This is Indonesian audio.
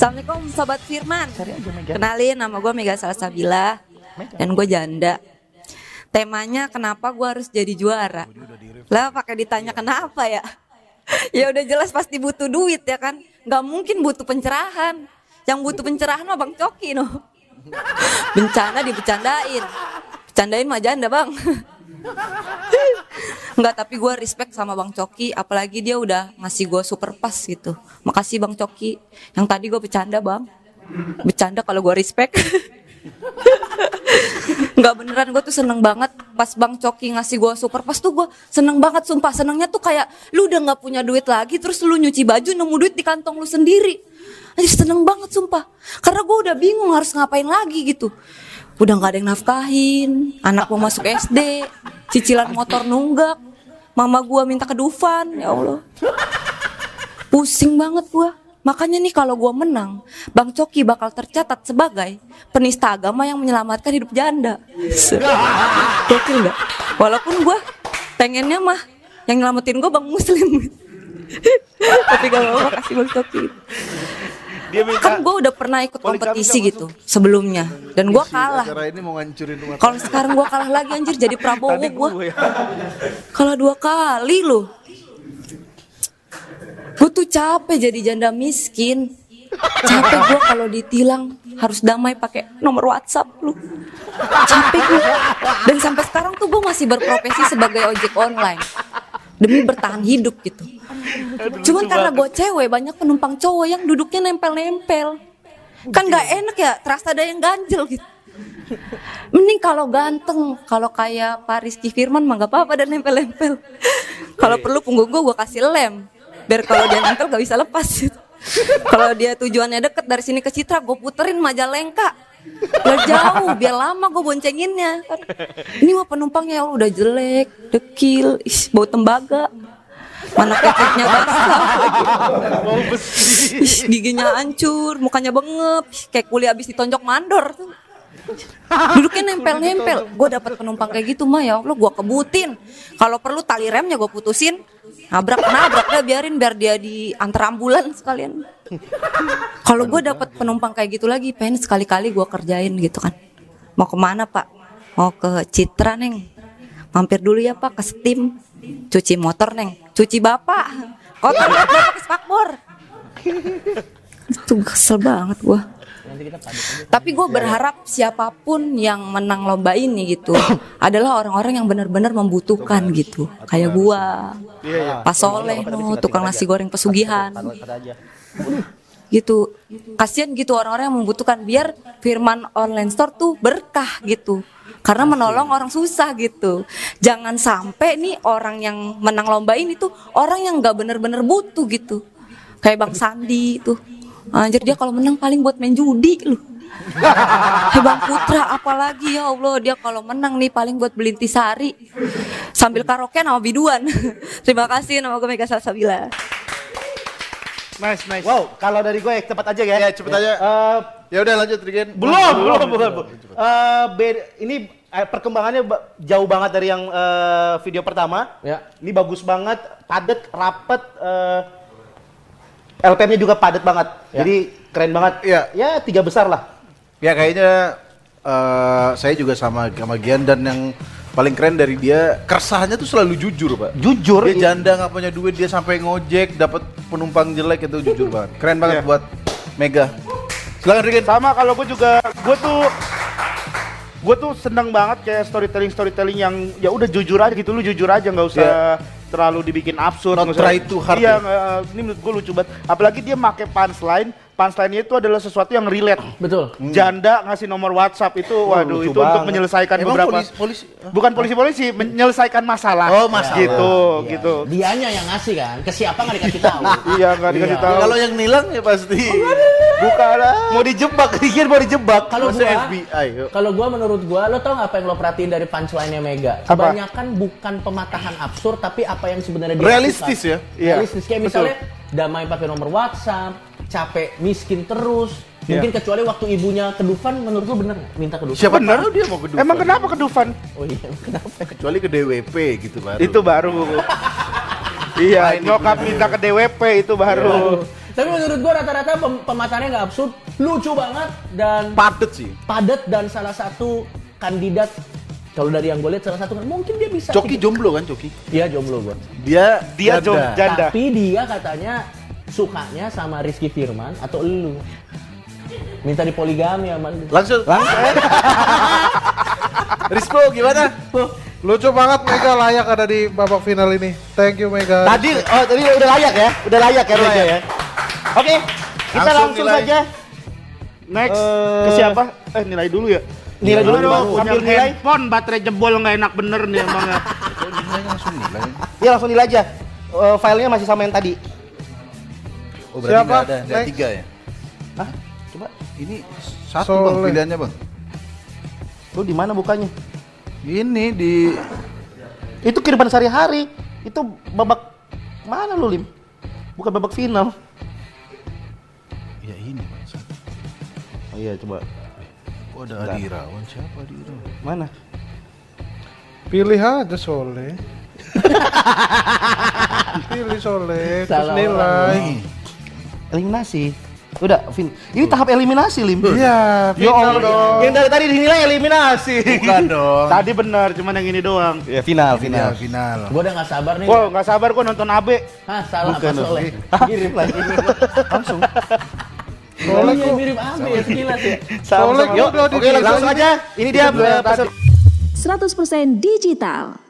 Assalamualaikum Sobat Firman. Kenalin nama gue Mega Salsabila. Dan gue janda. Temanya kenapa gue harus jadi juara? Lah pakai ditanya kenapa ya? Ya udah jelas pasti butuh duit ya kan? Gak mungkin butuh pencerahan. Yang butuh pencerahan mah Bang Coki no Bencana dibecandain Becandain mah janda bang Enggak tapi gue respect sama Bang Coki. Apalagi dia udah ngasih gue super pas gitu. Makasih Bang Coki. Yang tadi gue bercanda bang. Bercanda kalau gue respect. Enggak beneran. Gue tuh seneng banget Pas Bang Coki ngasih gue super pas tuh gue seneng banget Sumpah. Senengnya tuh kayak Lu udah gak punya duit lagi Terus lu nyuci baju nemu duit di kantong lu sendiri. Anjir seneng banget sumpah. Karena gue udah bingung harus ngapain lagi gitu Udah gak ada yang nafkahin. Anak mau masuk SD Cicilan motor nunggak. Mama gua minta ke Dufan Ya Allah. Pusing banget gua. Makanya nih kalau gua menang Bang Coki bakal tercatat sebagai Penista agama yang menyelamatkan hidup janda. Gokil gak? Walaupun gua pengennya mah Yang nyelamatin gua Bang Muslim. Tapi gak mau kasih Bang Coki Dia minta Kan gua udah pernah ikut kompetisi gitu Sebelumnya Dan gua kalah Acara ini mau ngancurin rumah Kalau sekarang gua kalah lagi anjir jadi Prabowo gue ya. Kalah dua kali loh. Gue tuh capek jadi janda miskin. Capek gue kalau ditilang harus damai pakai nomor WhatsApp lu. Capek gue. Dan sampai sekarang tuh gue masih berprofesi sebagai ojek online demi bertahan hidup gitu. Cuman karena gue cewek banyak penumpang cowok yang duduknya nempel-nempel. Kan nggak enak ya, terasa ada yang ganjel gitu. Mending kalau ganteng, kalau kayak Pak Rizky Firman mah gak apa-apa dan nempel-nempel. Kalau perlu punggung gue gue kasih lem, biar kalau dia nempel gak bisa lepas. kalau dia tujuannya deket dari sini ke Citra, gue puterin Majalengka. Biar jauh, biar lama gue boncenginnya. Ini mah penumpangnya ya udah jelek, dekil, ih, bau tembaga. Mana kekeknya basah giginya hancur, mukanya bengep, kayak kuliah habis ditonjok mandor tuh. Duduknya nempel-nempel. Gue dapat penumpang kayak gitu mah ya Allah, gue kebutin. Kalau perlu tali remnya gue putusin. Nabrak nabrak dah biarin biar dia diantar ambulan sekalian. Kalau gue dapat penumpang kayak gitu lagi, pengen sekali-kali gue kerjain gitu kan. Mau ke mana pak? Mau ke Citra neng. Mampir dulu ya pak ke Steam. Cuci motor neng. Cuci bapak. Kotor banget bapak ke spakbor. Itu kesel banget gue. Tapi gue berharap siapa pun yang menang lomba ini gitu adalah orang-orang yang benar-benar membutuhkan gitu. Kayak gua, Pak Soleh, no, tukang nasi goreng pesugihan, gitu. Kasian gitu orang-orang yang membutuhkan biar Firman Online Store tuh berkah gitu. Karena menolong orang susah gitu. Jangan sampai nih orang yang menang lomba ini tuh orang yang nggak bener-bener butuh gitu. Kayak Bang Sandi tuh. Anjir dia kalau menang paling buat main judi loh. Hei Bang Putra apalagi ya Allah dia kalau menang nih paling buat beli intisari sambil karaoke sama biduan. Terima kasih nama gue Mega Salsabila. Nice, nice. Wow, kalau dari gue cepet aja ya. Ya cepet aja. Eh, Ya udah lanjut Rigen. belum, belum, belum. belum. Eh, beda- ini eh, perkembangannya ba- jauh banget dari yang eh, video pertama. Ya. Ini bagus banget, padet, rapet. eh, LPM-nya juga padat banget. Ya. Jadi keren banget. Ya. Ya tiga besar lah. Ya kayaknya eh, saya juga sama sama Gian dan yang paling keren dari dia keresahannya tuh selalu jujur pak. Jujur. Dia janda nggak punya duit dia sampai ngojek dapat penumpang jelek itu jujur banget. Keren banget Iya. buat Mega. Silakan Rigen. Sama kalau gue juga, gue tuh gue tuh seneng banget kayak storytelling storytelling yang ya udah jujur aja gitu lu jujur aja nggak usah terlalu dibikin absurd Not try too hard iya ya. nggak- ini menurut gue lucu banget apalagi dia make punchline punchline itu adalah sesuatu yang relate Betul. janda ngasih nomor WhatsApp itu waduh lucu itu untuk banget. menyelesaikan Emang beberapa polisi, polisi bukan polisi-polisi menyelesaikan masalah Oh, masalah. gitu Iya. gitu Dianya yang ngasih kan, ke siapa nggak dikasih tahu. iya nggak dikasih Iya. tahu Kalau yang nilang ya pasti. bukan lah Mau dijebak, Rigen mau dijebak. Kalau gua, FBI, kalau gua menurut gua, lo tau nggak apa yang lo perhatiin dari punchline-nya Mega? Apa? Kebanyakan bukan pematahan absurd, tapi apa yang sebenarnya dia Realistis ya? Iya, Realistis kayak betul. misalnya damai pakai nomor WhatsApp, capek miskin terus. Mungkin kecuali waktu ibunya ke Dufan, menurut lo bener nggak? Minta ke Dufan? Siapa Bener. dia mau ke Dufan. emang kenapa ke Dufan Oh iya, kenapa? Kecuali ke DWP gitu baru. itu baru iya nyokap minta ke DWP itu baru Tapi menurut gua rata-rata pem- pematannya nggak absurd, lucu banget dan Padet sih. padat dan salah satu kandidat kalau dari yang gue lihat salah satu kan mungkin dia bisa. Coki jomblo kan Coki? Iya jomblo gua. Dia Dia janda. janda. Tapi dia katanya sukanya sama Rizky Firman atau elu. Minta dipoligami sama lu. Langsung. Rispo gimana? Lucu banget Mega layak ada di babak final ini. Thank you Mega. Tadi oh tadi udah layak ya, udah layak ya Mega ya. Oke, kita Langsung langsung, nilai. saja Next Eh, ke siapa? Eh nilai dulu ya. nilai dulu Aduh, Bang. punya ambil nilai. handphone baterai jebol nggak enak bener nih emang ya. langsung nilai. Iya langsung nilai aja. Eh, filenya masih sama yang tadi. Oh berarti Siapa? ada, ada Next. tiga ya? Hah? Coba, Ini satu bang Soleh. pilihannya bang. lu di mana bukanya? Ini di Itu kehidupan sehari-hari. Itu babak mana lu Lim? Bukan babak final. ya ini bang. Oh iya coba. Oh ada Adi Irawan siapa Adi Irawan? Mana? Pilih aja Soleh. Pilih Soleh, terus nilai. Eliminasi. Udah, fin. Ini tahap eliminasi Lim. Iya, Ya final Allah. dong. Yang dari tadi dinilai eliminasi. Bukan dong. Tadi benar, cuman yang ini doang. Ya final, Final final. Gue udah nggak sabar nih. Wow, nggak sabar gua nonton Abe. Hah, salah Bukan, apa Soleh? Mirip lagi. Langsung. Soleh iya, mirip Abi ya sekilas ya. Soleh Yuk, udah oke langsung aja. Ini dia eh, peser- 100% digital.